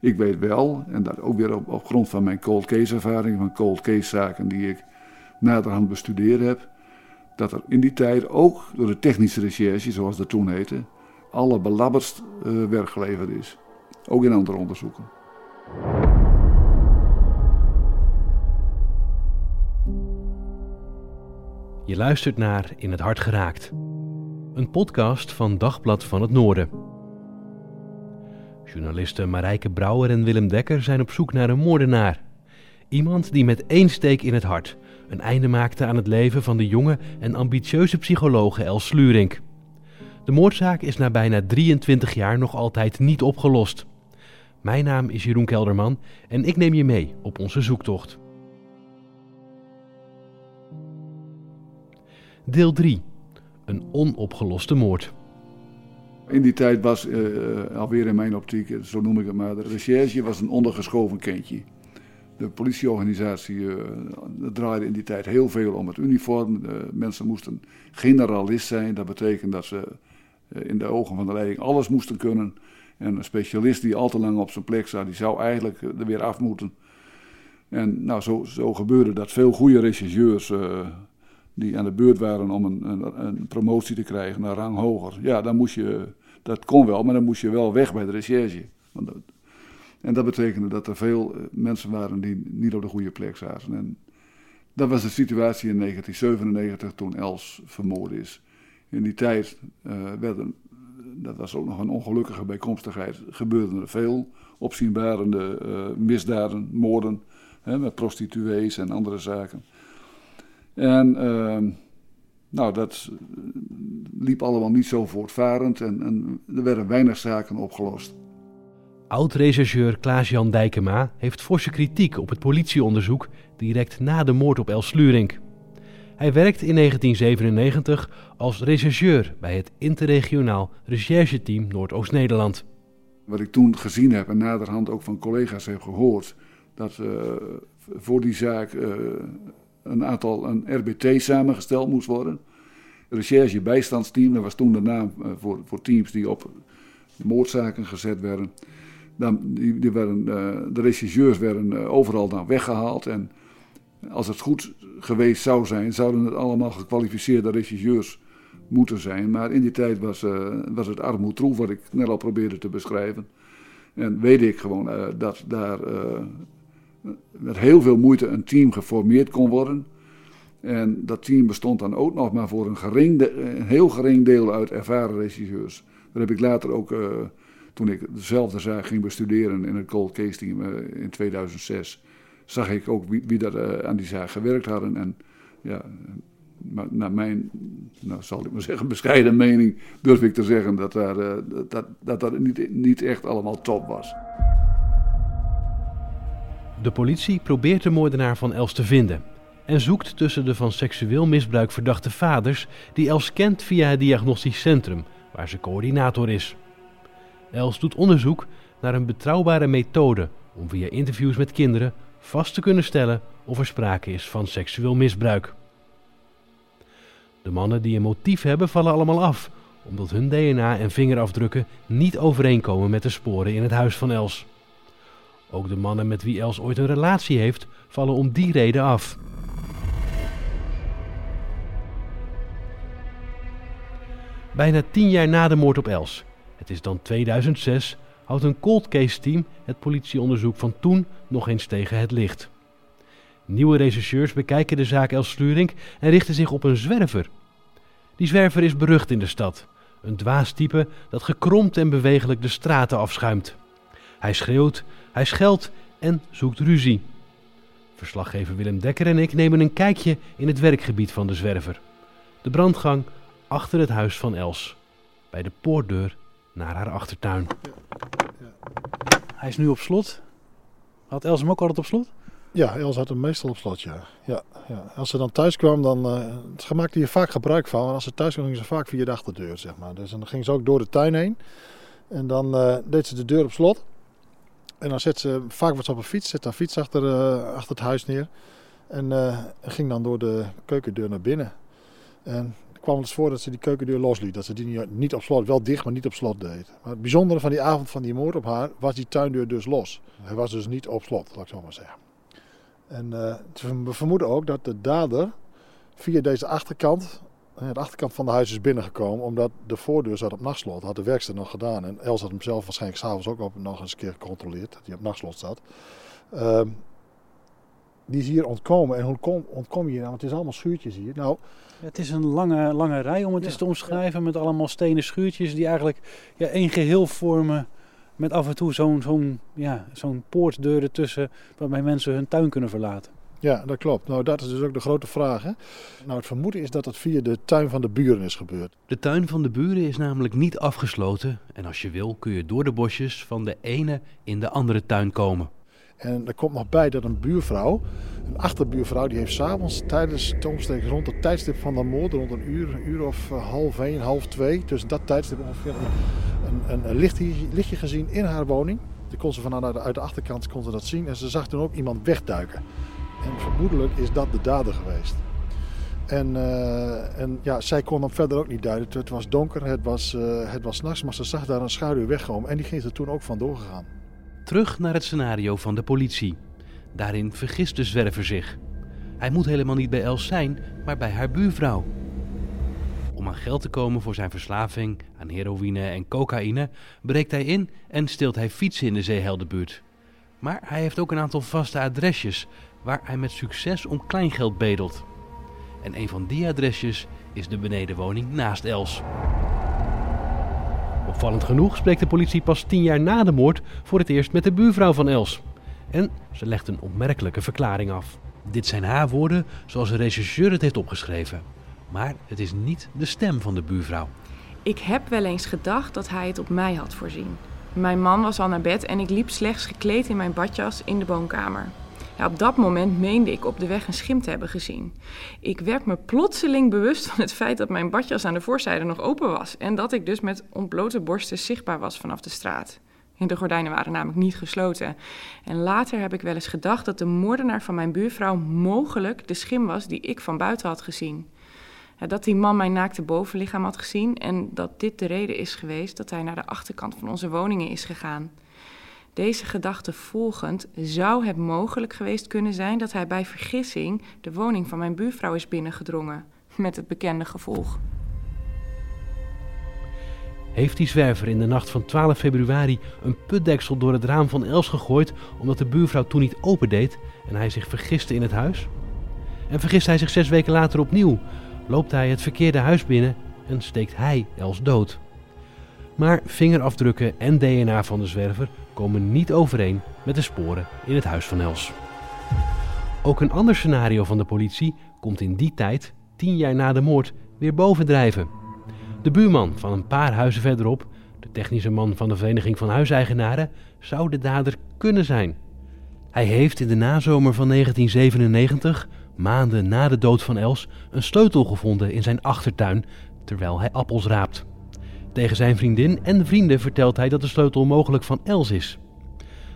Ik weet wel, en dat ook weer op, grond van mijn cold case ervaring, van cold case zaken die ik naderhand bestudeerd heb, dat er in die tijd ook door de technische recherche, zoals dat toen heette, alle belabberst uh, werk geleverd is. Ook in andere onderzoeken. Je luistert naar In het Hart Geraakt. Een podcast van Dagblad van het Noorden. Journalisten Marijke Brouwer en Willem Dekker zijn op zoek naar een moordenaar. Iemand die met één steek in het hart een einde maakte aan het leven van de jonge en ambitieuze psychologe Els Slurink. De moordzaak is na bijna 23 jaar nog altijd niet opgelost. Mijn naam is Jeroen Kelderman en ik neem je mee op onze zoektocht. Deel 3. Een onopgeloste moord. In die tijd was, uh, alweer in mijn optiek, zo noem ik het maar, de recherche was een ondergeschoven kindje. De politieorganisatie draaide in die tijd heel veel om het uniform. Mensen moesten generalist zijn. Dat betekent dat ze in de ogen van de leiding alles moesten kunnen. En een specialist die al te lang op zijn plek zat, die zou eigenlijk er weer af moeten. En nou, zo, zo gebeurde dat veel goede rechercheurs die aan de beurt waren om een, een, een, promotie te krijgen naar rang hoger. Ja, dan moest je, dat kon wel, maar dan moest je wel weg bij de recherche. en dat betekende dat er veel eh, mensen waren die niet op de goede plek zaten. En dat was de situatie in 1997 toen Els vermoord is. In die tijd uh, werden, dat was ook nog een ongelukkige bijkomstigheid, gebeurden er veel opzienbarende uh, misdaden, moorden, hè, met prostituees en andere zaken. En uh, nou, dat liep allemaal niet zo voortvarend en, en er werden weinig zaken opgelost. Oud-rechercheur Klaas-Jan Dijkema heeft forse kritiek op het politieonderzoek direct na de moord op Els Slurink. Hij werkt in 1997 als rechercheur bij het interregionaal rechercheteam Noordoost-Nederland. Wat ik toen gezien heb en naderhand ook van collega's heb gehoord, dat uh, voor die zaak uh, een aantal een RBT samengesteld moest worden. Recherche bijstandsteam, dat was toen de naam eh, voor, voor teams die op moordzaken gezet werden. Dan, die, die werden, eh, de rechercheurs werden eh, overal dan weggehaald. En als het goed geweest zou zijn, zouden het allemaal gekwalificeerde rechercheurs moeten zijn. Maar in die tijd was, was het armoedroef, wat ik net al probeerde te beschrijven. En weet ik gewoon dat daar met heel veel moeite een team geformeerd kon worden. En dat team bestond dan ook nog maar voor een, gering een heel gering deel uit ervaren regisseurs. Daar heb ik later ook, uh, toen ik dezelfde zaak ging bestuderen in het Cold Case Team uh, in 2006, zag ik ook wie, wie dat uh, aan die zaak gewerkt hadden. En ja, naar mijn, nou zal ik maar zeggen, bescheiden mening, durf ik te zeggen dat daar, dat, dat, dat niet, niet echt allemaal top was. De politie probeert de moordenaar van Els te vinden en zoekt tussen de van seksueel misbruik verdachte vaders die Els kent via het diagnostisch centrum, waar ze coördinator is. Els doet onderzoek naar een betrouwbare methode om via interviews met kinderen vast te kunnen stellen of er sprake is van seksueel misbruik. De mannen die een motief hebben vallen allemaal af, omdat hun DNA en vingerafdrukken niet overeenkomen met de sporen in het huis van Els. Ook de mannen met wie Els ooit een relatie heeft, vallen om die reden af. Bijna tien jaar na de moord op Els, het is dan 2006, houdt een cold case team het politieonderzoek van toen nog eens tegen het licht. Nieuwe rechercheurs bekijken de zaak Els Slurink en richten zich op een zwerver. Die zwerver is berucht in de stad. Een dwaas type dat gekromd en bewegelijk de straten afschuimt. Hij schreeuwt, hij scheldt en zoekt ruzie. Verslaggever Willem Dekker en ik nemen een kijkje in het werkgebied van de zwerver. De brandgang achter het huis van Els. Bij de poortdeur naar haar achtertuin. Hij is nu op slot. Had Els hem ook altijd op slot? Ja, Els had hem meestal op slot, ja. ja, ja. Als ze dan thuis kwam, dan uh, ze maakte hier vaak gebruik van. En als ze thuis kwam, ging ze vaak via de achterdeur, zeg maar. Dus dan ging ze ook door de tuin heen. En dan uh, deed ze de deur op slot. En dan zet ze, vaak wat op een fiets, zet haar fiets achter, uh, achter het huis neer. En ging dan door de keukendeur naar binnen. En kwam het eens voor dat ze die keukendeur losliet. Dat ze die niet, op slot, wel dicht, maar niet op slot deed. Maar het bijzondere van die avond van die moord op haar was die tuindeur dus los. Hij was dus niet op slot, laat ik zo maar zeggen. En uh, we vermoeden ook dat de dader via deze achterkant, de achterkant van de huis is binnengekomen, omdat de voordeur zat op nachtslot. Had de werkster nog gedaan. En Els had hem zelf waarschijnlijk s'avonds ook op, nog eens een keer gecontroleerd, dat hij op nachtslot zat. Uh, die is hier ontkomen. En hoe kom, ontkom je hier nou? Want het is allemaal schuurtjes hier. Nou, het is een lange, lange rij om het ja, eens te omschrijven. Met allemaal stenen schuurtjes die eigenlijk ja, één geheel vormen. Met af en toe zo'n zo'n ja, zo'n poortdeur ertussen waarmee mensen hun tuin kunnen verlaten. Ja, dat klopt. Nou, dat is dus ook de grote vraag. Hè? Nou, het vermoeden is dat het via de tuin van de buren is gebeurd. De tuin van de buren is namelijk niet afgesloten. En als je wil kun je door de bosjes van de ene in de andere tuin komen. En er komt nog bij dat een buurvrouw, een achterbuurvrouw, die heeft s'avonds tijdens het omsteken rond het tijdstip van de moord, rond een uur, een uur of uh, half één, half twee, tussen dat tijdstip ongeveer, een, een, een lichtje, lichtje gezien in haar woning. Die kon ze vanuit de, uit de achterkant kon ze dat zien en ze zag toen ook iemand wegduiken. En vermoedelijk is dat de dader geweest. En, uh, en ja, zij kon hem verder ook niet duiden. Het was donker, het was, uh, het was nachts, maar ze zag daar een schaduw wegkomen en die ging er toen ook vandoor gegaan. Terug naar het scenario van de politie. Daarin vergist de zwerver zich. Hij moet helemaal niet bij Els zijn, maar bij haar buurvrouw. Om aan geld te komen voor zijn verslaving aan heroïne en cocaïne, breekt hij in en steelt hij fietsen in de Zeeheldenbuurt. Maar hij heeft ook een aantal vaste adresjes waar hij met succes om kleingeld bedelt. En een van die adresjes is de benedenwoning naast Els. Opvallend genoeg spreekt de politie pas tien jaar na de moord voor het eerst met de buurvrouw van Els. En ze legt een opmerkelijke verklaring af. Dit zijn haar woorden zoals de rechercheur het heeft opgeschreven. Maar het is niet de stem van de buurvrouw. Ik heb wel eens gedacht dat hij het op mij had voorzien. Mijn man was al naar bed en ik liep slechts gekleed in mijn badjas in de woonkamer. Op dat moment meende ik op de weg een schim te hebben gezien. Ik werd me plotseling bewust van het feit dat mijn badjas aan de voorzijde nog open was en dat ik dus met ontblote borsten zichtbaar was vanaf de straat. De gordijnen waren namelijk niet gesloten. En later heb ik wel eens gedacht dat de moordenaar van mijn buurvrouw mogelijk de schim was die ik van buiten had gezien. Dat die man mijn naakte bovenlichaam had gezien en dat dit de reden is geweest dat hij naar de achterkant van onze woningen is gegaan. Deze gedachte volgend zou het mogelijk geweest kunnen zijn dat hij bij vergissing de woning van mijn buurvrouw is binnengedrongen, met het bekende gevolg. Heeft die zwerver in de nacht van 12 februari een putdeksel door het raam van Els gegooid omdat de buurvrouw toen niet opendeed en hij zich vergiste in het huis? En vergist hij zich zes weken later opnieuw, loopt hij het verkeerde huis binnen en steekt hij Els dood. Maar vingerafdrukken en DNA van de zwerver komen niet overeen met de sporen in het huis van Els. Ook een ander scenario van de politie komt in die tijd, tien jaar na de moord, weer bovendrijven. De buurman van een paar huizen verderop, de technische man van de Vereniging van Huiseigenaren, zou de dader kunnen zijn. Hij heeft in de nazomer van 1997, maanden na de dood van Els, een sleutel gevonden in zijn achtertuin terwijl hij appels raapt. Tegen zijn vriendin en vrienden vertelt hij dat de sleutel mogelijk van Els is.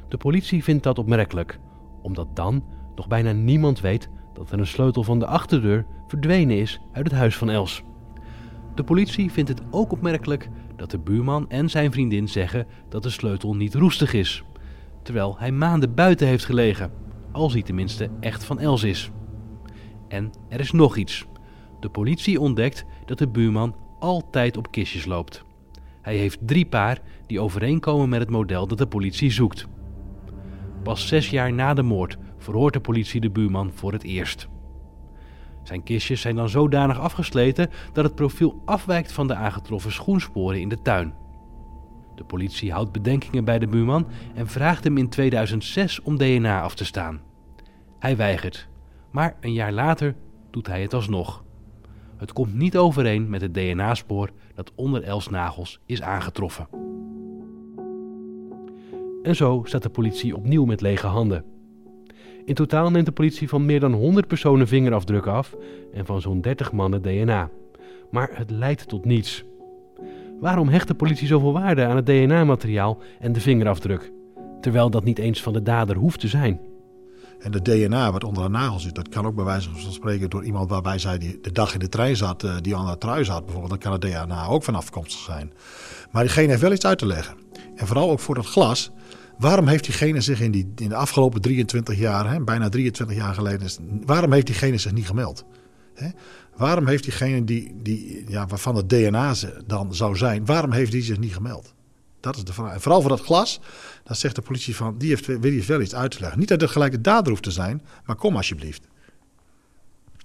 De politie vindt dat opmerkelijk, omdat dan nog bijna niemand weet dat er een sleutel van de achterdeur verdwenen is uit het huis van Els. De politie vindt het ook opmerkelijk dat de buurman en zijn vriendin zeggen dat de sleutel niet roestig is, terwijl hij maanden buiten heeft gelegen, als hij tenminste echt van Els is. En er is nog iets. De politie ontdekt dat de buurman altijd op kistjes loopt. Hij heeft drie paar die overeenkomen met het model dat de politie zoekt. Pas zes jaar na de moord verhoort de politie de buurman voor het eerst. Zijn kistjes zijn dan zodanig afgesleten dat het profiel afwijkt van de aangetroffen schoensporen in de tuin. De politie houdt bedenkingen bij de buurman en vraagt hem in 2006 om DNA af te staan. Hij weigert, maar een jaar later doet hij het alsnog. Het komt niet overeen met het DNA-spoor dat onder Els nagels is aangetroffen. En zo staat de politie opnieuw met lege handen. In totaal neemt de politie van meer dan 100 personen vingerafdrukken af en van zo'n 30 mannen DNA. Maar het leidt tot niets. Waarom hecht de politie zoveel waarde aan het DNA-materiaal en de vingerafdruk? Terwijl dat niet eens van de dader hoeft te zijn. En de DNA wat onder de nagel zit, dat kan ook bij wijze van spreken door iemand waarbij zij die de dag in de trein zat, eh, die aan de trui zat bijvoorbeeld, dan kan het DNA ook van afkomstig zijn. Maar diegene heeft wel iets uit te leggen. En vooral ook voor het glas. Waarom heeft diegene zich in, die, in de afgelopen 23 jaar, hè, bijna 23 jaar geleden, waarom heeft diegene zich niet gemeld? Hè? Waarom heeft diegene die, die, ja, waarvan het DNA dan zou zijn, waarom heeft die zich niet gemeld? Dat is de vraag. En vooral voor dat glas, dan zegt de politie van, die heeft, wil je wel iets uit te leggen. Niet dat het gelijk de dader hoeft te zijn, maar kom alsjeblieft.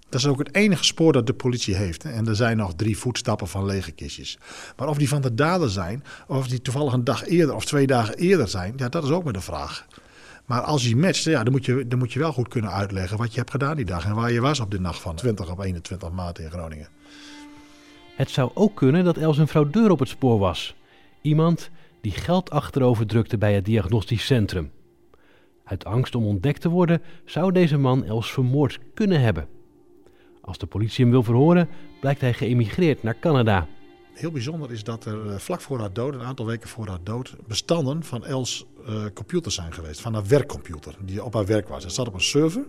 Dat is ook het enige spoor dat de politie heeft. En er zijn nog drie voetstappen van lege kistjes. Maar of die van de dader zijn, of die toevallig een dag eerder of twee dagen eerder zijn, ja, dat is ook maar de vraag. Maar als je matcht, ja, dan, moet je, dan moet je wel goed kunnen uitleggen wat je hebt gedaan die dag en waar je was op de nacht van 20 op 21 maart in Groningen. Het zou ook kunnen dat Els een fraudeur op het spoor was. Iemand die geld achterover drukte bij het diagnostisch centrum. Uit angst om ontdekt te worden zou deze man Els vermoord kunnen hebben. Als de politie hem wil verhoren, blijkt hij geëmigreerd naar Canada. Heel bijzonder is dat er eh, vlak voor haar dood, een aantal weken voor haar dood, bestanden van Els uh, computers zijn geweest. Van haar werkcomputer, die op haar werk was. Het zat op een server.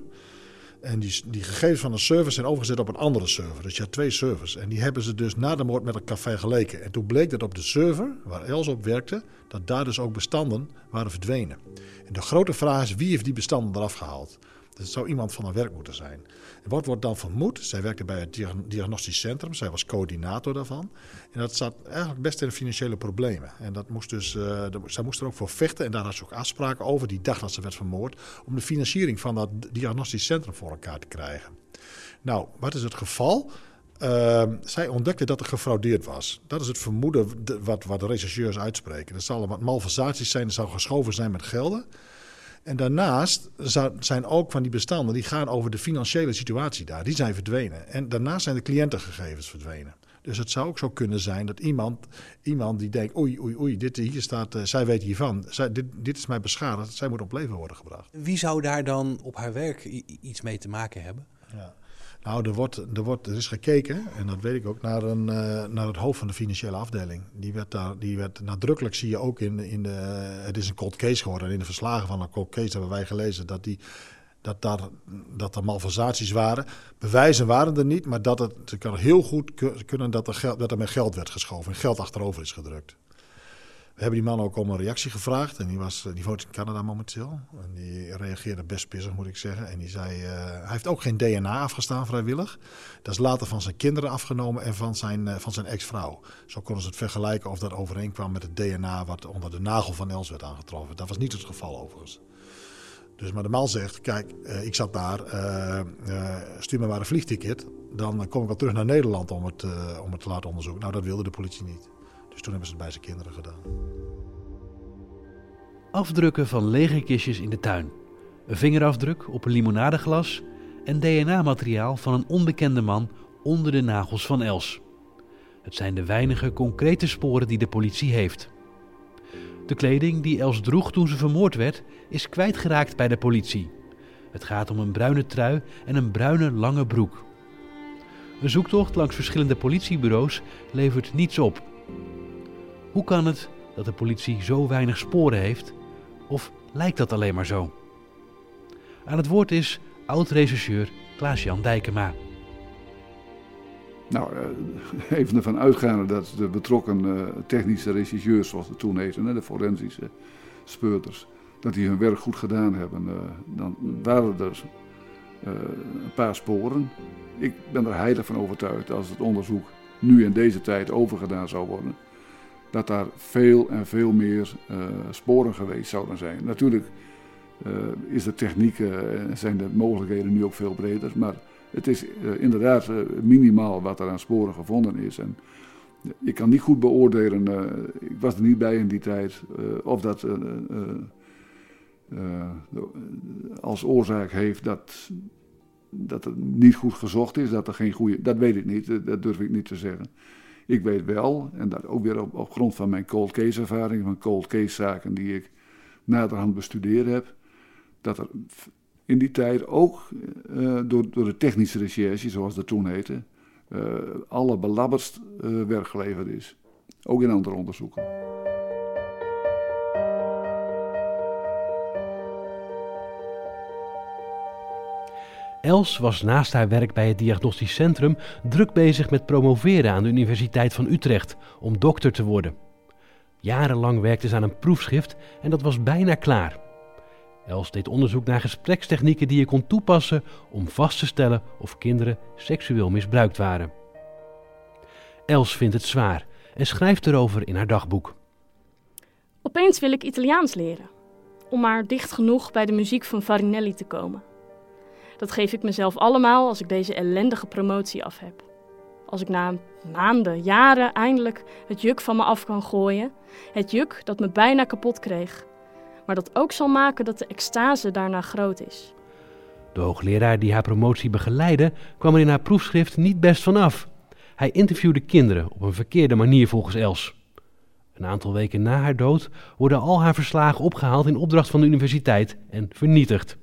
En die, die gegevens van een server zijn overgezet op een andere server. Dus je had twee servers. En die hebben ze dus na de moord met elkaar vergeleken. En toen bleek dat op de server waar Els op werkte, dat daar dus ook bestanden waren verdwenen. En de grote vraag is, wie heeft die bestanden eraf gehaald? Dat zou iemand van haar werk moeten zijn. Wat wordt dan vermoed? Zij werkte bij het diagnostisch centrum, zij was coördinator daarvan. En dat zat eigenlijk best in financiële problemen. En dat moest dus, uh, zij moest er ook voor vechten en daar had ze ook afspraken over, die dag dat ze werd vermoord, om de financiering van dat diagnostisch centrum voor elkaar te krijgen. Nou, wat is het geval? Uh, zij ontdekte dat er gefraudeerd was. Dat is het vermoeden wat, wat de rechercheurs uitspreken. Er zal wat malversaties zijn, er zou geschoven zijn met gelden. En daarnaast zijn ook van die bestanden, die gaan over de financiële situatie daar. Die zijn verdwenen. En daarnaast zijn de cliëntengegevens verdwenen. Dus het zou ook zo kunnen zijn dat iemand, iemand die denkt: oei, oei, oei, dit, hier staat, uh, zij weet hiervan, zij, dit, dit is mij beschadigd, zij moet op leven worden gebracht. Wie zou daar dan op haar werk iets mee te maken hebben? Ja. Nou, er, wordt, er, wordt, er is gekeken, en dat weet ik ook, naar, een, uh, naar het hoofd van de financiële afdeling. Die werd, daar, die werd nadrukkelijk, zie je ook in, in de. Het is een cold case geworden. En in de verslagen van een cold case hebben wij gelezen dat, die, dat, daar, dat er malversaties waren. Bewijzen waren er niet, maar dat het, het kan heel goed kunnen dat er, geld, dat er met geld werd geschoven en geld achterover is gedrukt. We hebben die man ook om een reactie gevraagd. En die, was, die woont in Canada momenteel. En die reageerde best pissig, moet ik zeggen. En die zei, uh, hij heeft ook geen DNA afgestaan vrijwillig. Dat is later van zijn kinderen afgenomen en van zijn, uh, van zijn ex-vrouw. Zo konden ze het vergelijken of dat overeenkwam met het DNA... wat onder de nagel van Els werd aangetroffen. Dat was niet het geval overigens. Dus maar de man zegt, kijk, ik zat daar, stuur me maar een vliegticket. Dan kom ik wel terug naar Nederland om het, om het te laten onderzoeken. Nou, dat wilde de politie niet. Dus toen hebben ze het bij zijn kinderen gedaan. Afdrukken van lege kistjes in de tuin. Een vingerafdruk op een limonadeglas en DNA-materiaal van een onbekende man onder de nagels van Els. Het zijn de weinige concrete sporen die de politie heeft. De kleding die Els droeg toen ze vermoord werd, is kwijtgeraakt bij de politie. Het gaat om een bruine trui en een bruine lange broek. Een zoektocht langs verschillende politiebureaus levert niets op. Hoe kan het dat de politie zo weinig sporen heeft? Of lijkt dat alleen maar zo? Aan het woord is oud-rechercheur Klaas-Jan Dijkema. Nou, even ervan uitgaande dat de betrokken technische rechercheurs, zoals het toen heette, de forensische speurders, dat die hun werk goed gedaan hebben, dan waren er een paar sporen. Ik ben er heilig van overtuigd als het onderzoek nu in deze tijd overgedaan zou worden, dat daar veel en veel meer uh, sporen geweest zouden zijn. Natuurlijk uh, is de techniek en zijn de mogelijkheden nu ook veel breder, maar het is inderdaad minimaal wat er aan sporen gevonden is. En ik kan niet goed beoordelen, ik was er niet bij in die tijd, of dat als oorzaak heeft dat, dat het niet goed gezocht is, dat er geen goede. Dat weet ik niet, dat durf ik niet te zeggen. Ik weet wel, en dat ook weer op, grond van mijn cold case ervaring, van cold case zaken die ik naderhand bestudeerd heb, dat er in die tijd ook uh, door, door de technische recherche, zoals dat toen heette, uh, alle belabberdst uh, werk geleverd is. Ook in andere onderzoeken. Els was naast haar werk bij het Diagnostisch Centrum druk bezig met promoveren aan de Universiteit van Utrecht om dokter te worden. Jarenlang werkte ze aan een proefschrift en dat was bijna klaar. Els deed onderzoek naar gesprekstechnieken die je kon toepassen om vast te stellen of kinderen seksueel misbruikt waren. Els vindt het zwaar en schrijft erover in haar dagboek. Opeens wil ik Italiaans leren, om maar dicht genoeg bij de muziek van Farinelli te komen. Dat geef ik mezelf allemaal als ik deze ellendige promotie af heb. Als ik na maanden, jaren eindelijk het juk van me af kan gooien. Het juk dat me bijna kapot kreeg. Maar dat ook zal maken dat de extase daarna groot is. De hoogleraar die haar promotie begeleidde kwam er in haar proefschrift niet best van af. Hij interviewde kinderen op een verkeerde manier volgens Els. Een aantal weken na haar dood worden al haar verslagen opgehaald in opdracht van de universiteit en vernietigd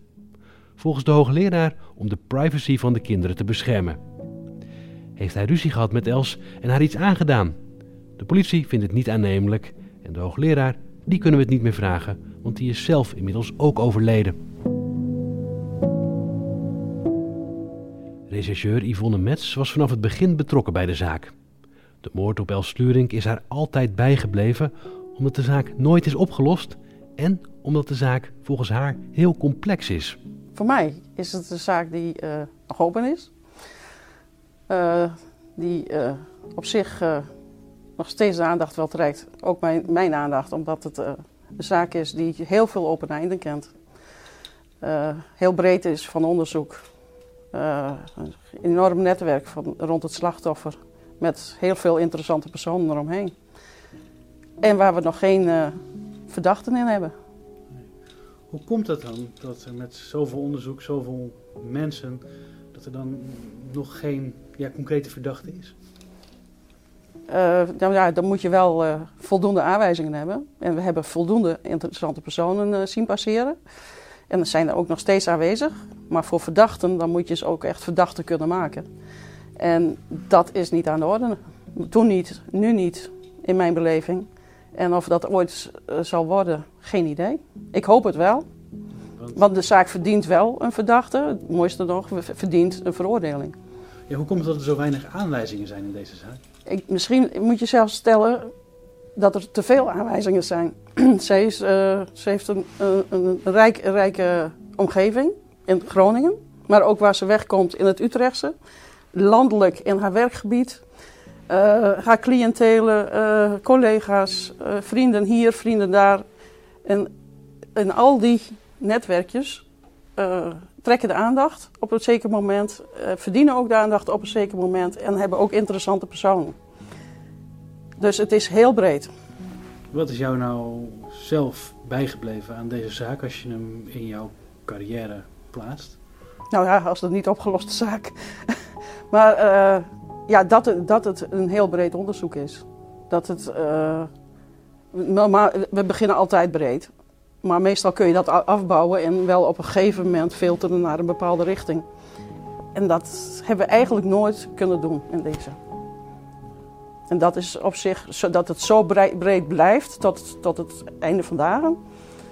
volgens de hoogleraar om de privacy van de kinderen te beschermen. Heeft hij ruzie gehad met Els en haar iets aangedaan? De politie vindt het niet aannemelijk en de hoogleraar, die kunnen we het niet meer vragen, want die is zelf inmiddels ook overleden. Rechercheur Yvonne Metz was vanaf het begin betrokken bij de zaak. De moord op Els Slurink is haar altijd bijgebleven omdat de zaak nooit is opgelost en omdat de zaak volgens haar heel complex is. Voor mij is het een zaak die uh, nog open is. Uh, die uh, op zich nog steeds de aandacht wel trekt. Ook mijn, mijn aandacht, omdat het een zaak is die heel veel open einden kent. heel breed is van onderzoek. een enorm netwerk rond het slachtoffer. Met heel veel interessante personen eromheen. En waar we nog geen verdachten in hebben. Hoe komt dat dan, dat er met zoveel onderzoek, zoveel mensen, dat er dan nog geen ja, concrete verdachte is? Uh, nou ja, dan moet je wel uh, voldoende aanwijzingen hebben. En we hebben voldoende interessante personen uh, zien passeren. En er zijn er ook nog steeds aanwezig. Maar voor verdachten, dan moet je ze ook echt verdachten kunnen maken. En dat is niet aan de orde. Toen niet, nu niet, in mijn beleving. En of dat ooit uh, zal worden, geen idee. Ik hoop het wel. Want de zaak verdient wel een verdachte. Het mooiste nog, verdient een veroordeling. Ja, hoe komt het dat er zo weinig aanwijzingen zijn in deze zaak? Ik, misschien moet je zelfs stellen dat er te veel aanwijzingen zijn. zij is, uh, ze heeft een, een, een, rijk, rijke omgeving in Groningen. Maar ook waar ze wegkomt in het Utrechtse. Landelijk in haar werkgebied. Uh, haar cliëntelen, uh, collega's, vrienden hier, vrienden daar. En, en al die netwerkjes trekken de aandacht op een zeker moment, verdienen ook de aandacht op een zeker moment en hebben ook interessante personen. Dus het is heel breed. Wat is jou nou zelf bijgebleven aan deze zaak als je hem in jouw carrière plaatst? Nou ja, als het niet opgeloste zaak. maar uh, ja, dat, dat het een heel breed onderzoek is. Dat het. maar we beginnen altijd breed. Maar meestal kun je dat afbouwen en wel op een gegeven moment filteren naar een bepaalde richting. En dat hebben we eigenlijk nooit kunnen doen in deze. En dat is op zich, dat het zo breed blijft tot, tot het einde van dagen,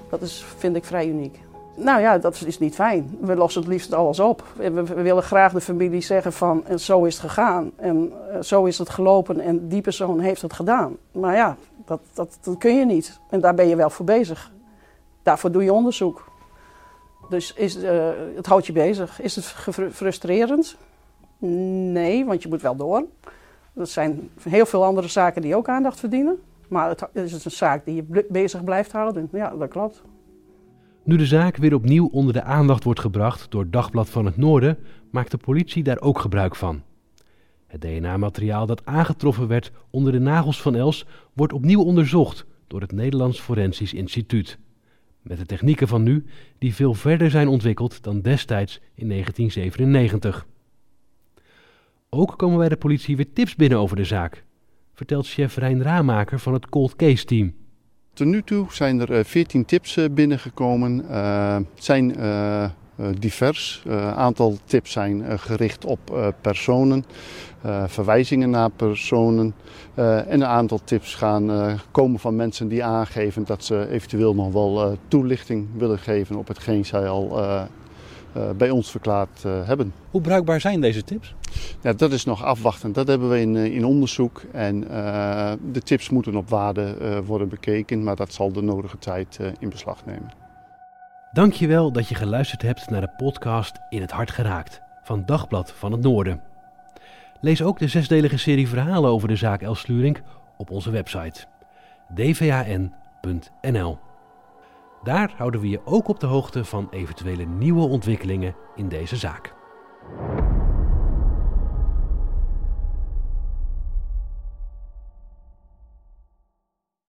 dat is, vind ik vrij uniek. Nou ja, dat is niet fijn. We lossen het liefst alles op. We, we willen graag de familie zeggen van en zo is het gegaan en uh, zo is het gelopen en die persoon heeft het gedaan. Maar ja, dat, dat, dat kun je niet. En daar ben je wel voor bezig. Daarvoor doe je onderzoek. Dus is, uh, het houdt je bezig. Is het frustrerend? Nee, want je moet wel door. Er zijn heel veel andere zaken die ook aandacht verdienen. Maar het is een zaak die je bezig blijft houden. Ja, dat klopt. Nu de zaak weer opnieuw onder de aandacht wordt gebracht door Dagblad van het Noorden, maakt de politie daar ook gebruik van. Het DNA-materiaal dat aangetroffen werd onder de nagels van Els wordt opnieuw onderzocht door het Nederlands Forensisch Instituut met de technieken van nu die veel verder zijn ontwikkeld dan destijds in 1997. Ook komen bij de politie weer tips binnen over de zaak, vertelt chef Rijn Ramaker van het Cold Case Team. Tot nu toe zijn er 14 eh, tips eh, binnengekomen. Uh, zijn uh, divers. Een aantal tips zijn gericht op personen, verwijzingen naar personen. en een aantal tips gaan komen van mensen die aangeven dat ze eventueel nog wel toelichting willen geven op hetgeen zij al bij ons verklaard hebben. Hoe bruikbaar zijn deze tips? Ja, dat is nog afwachten. Dat hebben we in, in onderzoek. En de tips moeten op waarde worden bekeken, maar dat zal de nodige tijd in beslag nemen. Dankjewel dat je geluisterd hebt naar de podcast In het Hart Geraakt van Dagblad van het Noorden. Lees ook de zesdelige serie verhalen over de zaak Els Slurink op onze website dvan.nl. Daar houden we je ook op de hoogte van eventuele nieuwe ontwikkelingen in deze zaak.